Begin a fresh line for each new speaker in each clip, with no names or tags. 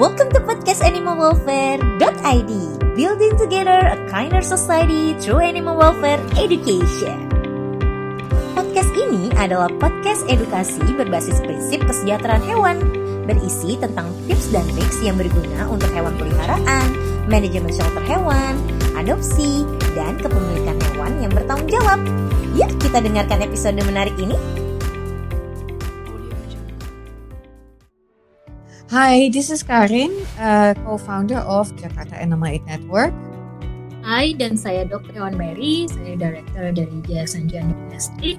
welcome to podcast animalwelfare.id Building together a kinder society through animal welfare education. Podcast ini adalah podcast edukasi berbasis prinsip kesejahteraan hewan Berisi tentang tips dan triks yang berguna untuk hewan peliharaan, manajemen shelter hewan, adopsi, dan kepemilikan hewan yang bertanggung jawab Yuk kita dengarkan episode menarik ini
Hi, this is Karin, uh, co-founder of Jakarta Animal Aid Network.
Hai, dan saya Dr. Ewan Mary, saya Director dari Yayasan Jani Domestik.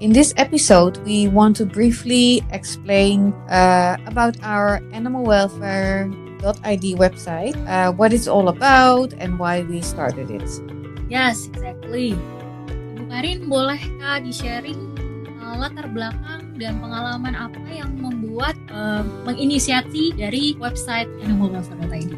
In this episode, we want to briefly explain uh, about our animal welfare.id website, uh, what it's all about, and why we started it.
Yes, exactly. Ibu Karin, bolehkah di-sharing uh, latar belakang dan pengalaman apa yang membuat uh, menginisiasi dari website animalwelfare.id?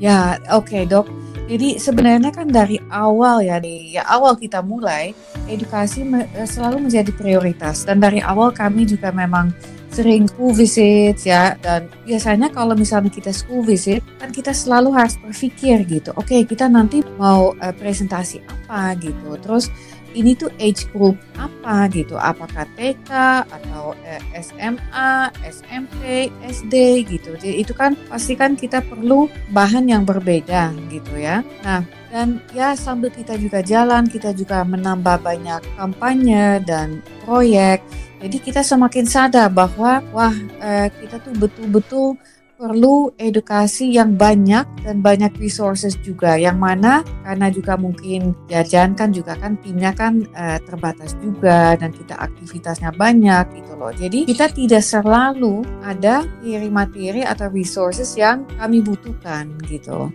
Ya, oke okay, dok. Jadi sebenarnya kan dari awal ya, di ya awal kita mulai edukasi me, selalu menjadi prioritas dan dari awal kami juga memang sering school visit ya dan biasanya kalau misalnya kita school visit kan kita selalu harus berpikir gitu oke okay, kita nanti mau uh, presentasi apa gitu terus ini tuh age group apa gitu? Apakah TK atau eh, SMA, SMP, SD gitu? Jadi itu kan pasti kan kita perlu bahan yang berbeda gitu ya. Nah dan ya sambil kita juga jalan kita juga menambah banyak kampanye dan proyek jadi kita semakin sadar bahwa wah eh, kita tuh betul-betul perlu edukasi yang banyak dan banyak resources juga. Yang mana karena juga mungkin jajan kan juga kan timnya kan uh, terbatas juga dan kita aktivitasnya banyak gitu loh. Jadi kita tidak selalu ada materi atau resources yang kami butuhkan gitu.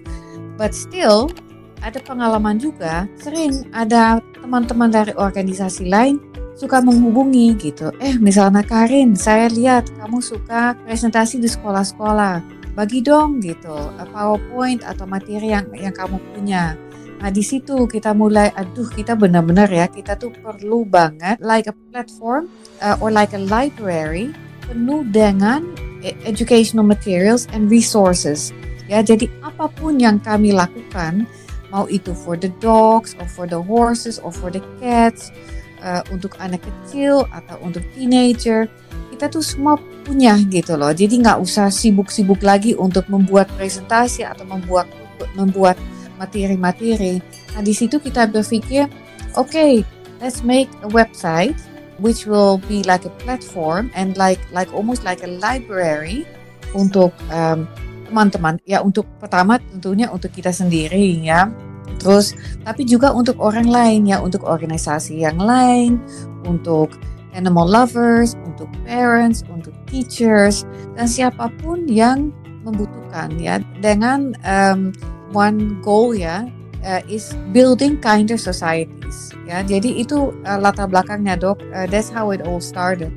But still ada pengalaman juga. Sering ada teman-teman dari organisasi lain suka menghubungi gitu. Eh, misalnya Karin, saya lihat kamu suka presentasi di sekolah-sekolah. Bagi dong gitu, PowerPoint atau materi yang yang kamu punya. Nah, di situ kita mulai aduh kita benar-benar ya, kita tuh perlu banget like a platform uh, or like a library penuh dengan e-, educational materials and resources. Ya, jadi apa pun yang kami lakukan, mau itu for the dogs or for the horses or for the cats, uh, untuk anak kecil atau untuk teenager kita tuh semua punya gitu loh. Jadi nggak usah sibuk-sibuk lagi untuk membuat presentasi atau membuat membuat materi-materi. Nah di situ kita berpikir oke okay, let's make a website which will be like a platform and like like almost like a library untuk um, teman-teman. Ya untuk pertama tentunya untuk kita sendiri ya Terus tapi juga untuk orang lain ya, untuk organisasi yang lain, untuk animal lovers, untuk parents, untuk teachers dan siapa pun yang membutuhkan ya dengan um, one goal ya uh, is building kinder societies ya. Jadi itu uh, latar belakangnya dok. Uh, that's how it all started.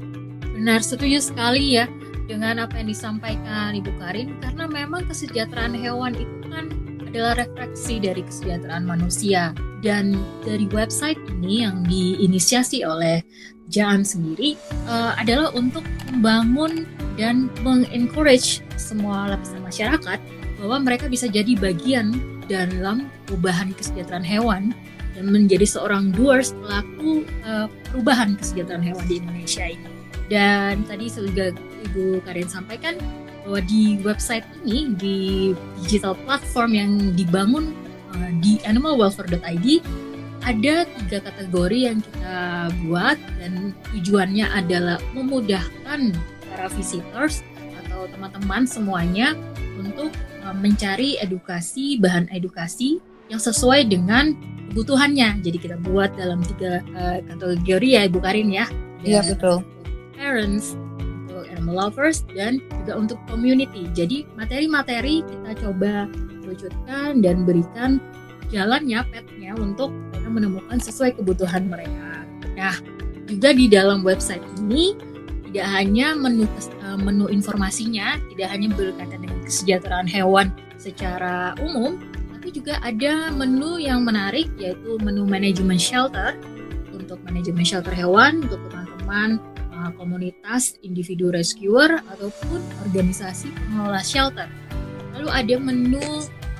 Benar setuju sekali ya dengan apa yang disampaikan Ibu Karin karena memang kesejahteraan hewan itu kan adalah refleksi dari kesejahteraan manusia. Dan dari website ini yang diinisiasi oleh Jaan sendiri uh, adalah untuk membangun dan mengencourage semua lapisan masyarakat bahwa mereka bisa jadi bagian dalam perubahan kesejahteraan hewan dan menjadi seorang doers pelaku uh, perubahan kesejahteraan hewan di Indonesia ini. Dan tadi juga Ibu Karin sampaikan bahwa di website ini di digital platform yang dibangun uh, di animalwelfare.id ada tiga kategori yang kita buat dan tujuannya adalah memudahkan para visitors atau teman-teman semuanya untuk uh, mencari edukasi bahan edukasi yang sesuai dengan kebutuhannya. Jadi kita buat dalam tiga uh, kategori ya Ibu Karin ya.
Iya betul.
Parents, animal lovers dan juga untuk community. Jadi materi-materi kita coba wujudkan dan berikan jalannya petnya untuk mereka menemukan sesuai kebutuhan mereka. Nah, juga di dalam website ini tidak hanya menu eh, menu informasinya, tidak hanya berkaitan dengan kesejahteraan hewan secara umum, tapi juga ada menu yang menarik yaitu menu manajemen shelter untuk manajemen shelter hewan untuk teman-teman komunitas individu rescuer ataupun organisasi pengelola shelter. Lalu ada menu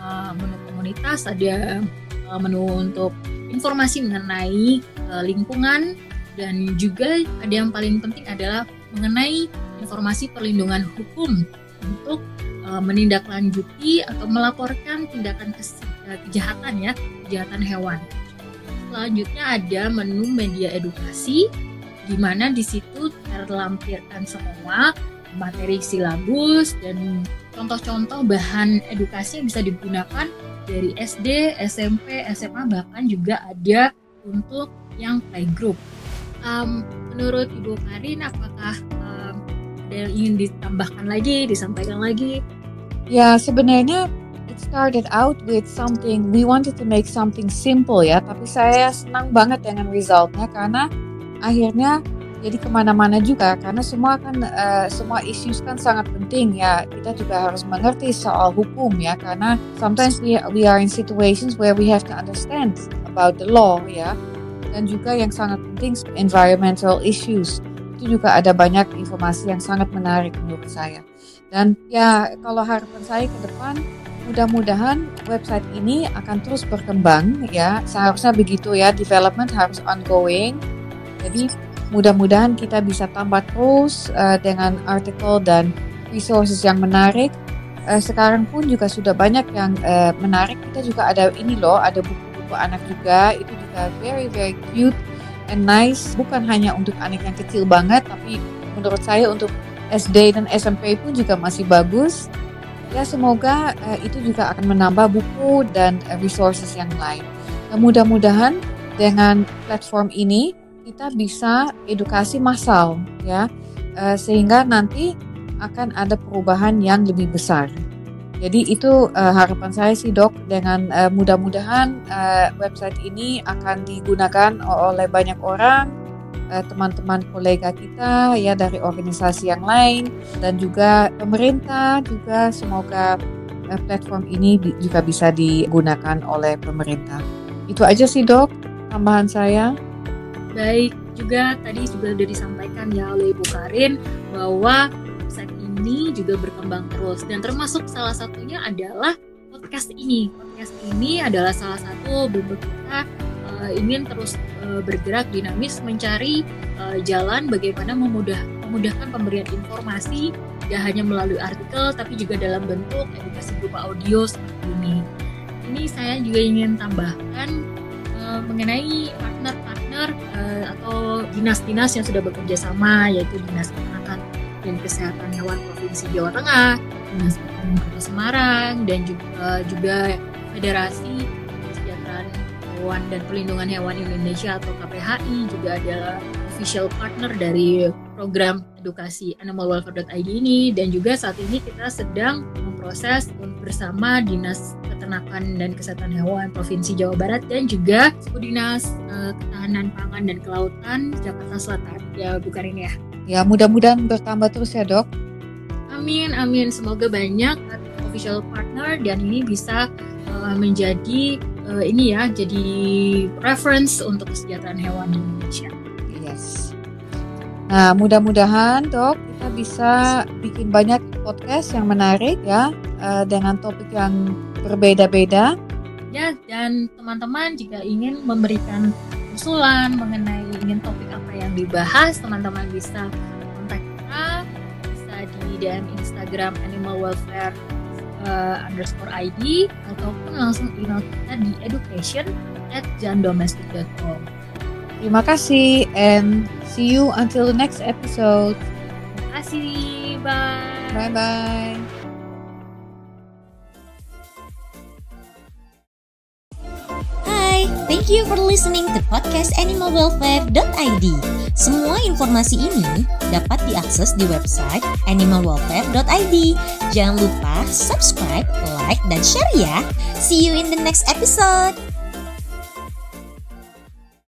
uh, menu komunitas, ada uh, menu untuk informasi mengenai uh, lingkungan dan juga ada yang paling penting adalah mengenai informasi perlindungan hukum untuk uh, menindaklanjuti atau melaporkan tindakan kejahatan ya, kejahatan hewan. Selanjutnya ada menu media edukasi di mana di situ terlampirkan semua materi silabus dan contoh-contoh bahan edukasi yang bisa digunakan dari SD, SMP, SMA bahkan juga ada untuk yang playgroup. Um, menurut Ibu Karin, apakah um, ada yang ingin ditambahkan lagi, disampaikan lagi?
Ya sebenarnya it started out with something we wanted to make something simple ya, tapi saya senang banget dengan resultnya karena akhirnya jadi ke mana-mana juga karena semua kan uh, semua issues kan sangat penting ya. Kita juga harus mengerti soal hukum ya karena sometimes we we are in situations where we have to understand about the law ya. Dan juga yang sangat penting environmental issues. Itu juga ada banyak informasi yang sangat menarik menurut saya. Dan ya kalau harapan saya ke depan mudah-mudahan website ini akan terus berkembang ya. Seharusnya begitu ya development harus ongoing jadi mudah-mudahan kita bisa tambah terus uh, dengan artikel dan resources yang menarik. Uh, sekarang pun juga sudah banyak yang uh, menarik. Kita juga ada ini loh, ada buku-buku anak juga. Itu juga very very cute and nice. Bukan hanya untuk anak yang kecil banget, tapi menurut saya untuk SD dan SMP pun juga masih bagus. Ya semoga uh, itu juga akan menambah buku dan uh, resources yang lain. Nah, mudah-mudahan dengan platform ini kita bisa edukasi massal ya uh, sehingga nanti akan ada perubahan yang lebih besar. Jadi itu uh, harapan saya sih dok dengan uh, mudah-mudahan uh, website ini akan digunakan oleh banyak orang teman-teman kolega kita ya dari organisasi yang lain dan juga pemerintah juga semoga platform ini juga bisa digunakan oleh pemerintah. Itu aja sih dok tambahan saya.
Baik, juga tadi juga sudah disampaikan ya oleh Ibu Karin bahwa website ini juga berkembang terus dan termasuk salah satunya adalah podcast ini. Podcast ini adalah salah satu bentuk kita uh, ingin terus uh, bergerak dinamis mencari uh, jalan bagaimana memudah memudahkan pemberian informasi tidak hanya melalui artikel tapi juga dalam bentuk edukasi berupa audio seperti ini. Ini saya juga ingin tambahkan uh, mengenai partner-partner partner uh, atau dinas-dinas yang sudah bekerja sama yaitu Dinas Peternakan dan Kesehatan Hewan Provinsi Jawa Tengah, Dinas Pertanian Kota Semarang dan juga juga Federasi Kesejahteraan Hewan dan Perlindungan Hewan Indonesia atau KPHI juga adalah official partner dari program edukasi animalwelfare.id ini. Dan juga saat ini kita sedang memproses bersama Dinas Peternakan dan Kesehatan Hewan Provinsi Jawa Barat dan juga Dinas uh, Ketahanan Pangan dan Kelautan Jakarta Selatan. Ya, bukan ini ya.
Ya, mudah-mudahan bertambah terus ya, Dok.
Amin, amin. Semoga banyak official partner dan ini bisa uh, menjadi uh, ini ya, jadi reference untuk kesejahteraan hewan di Indonesia.
Yes. Nah, mudah-mudahan, Dok, kita bisa bikin banyak podcast yang menarik ya uh, dengan topik yang berbeda-beda.
Ya, dan teman-teman jika ingin memberikan usulan mengenai ingin topik apa yang dibahas, teman-teman bisa kontak kita, bisa di DM Instagram Animal Welfare uh, underscore ID ataupun langsung email kita di education at jandomestic.com.
Terima kasih and see you until the next episode.
Terima kasih,
bye. Bye
Thank you for listening to podcast animalwelfare.id. Semua informasi ini dapat diakses di website animalwelfare.id. Jangan lupa subscribe, like, dan share ya. See you in the next episode.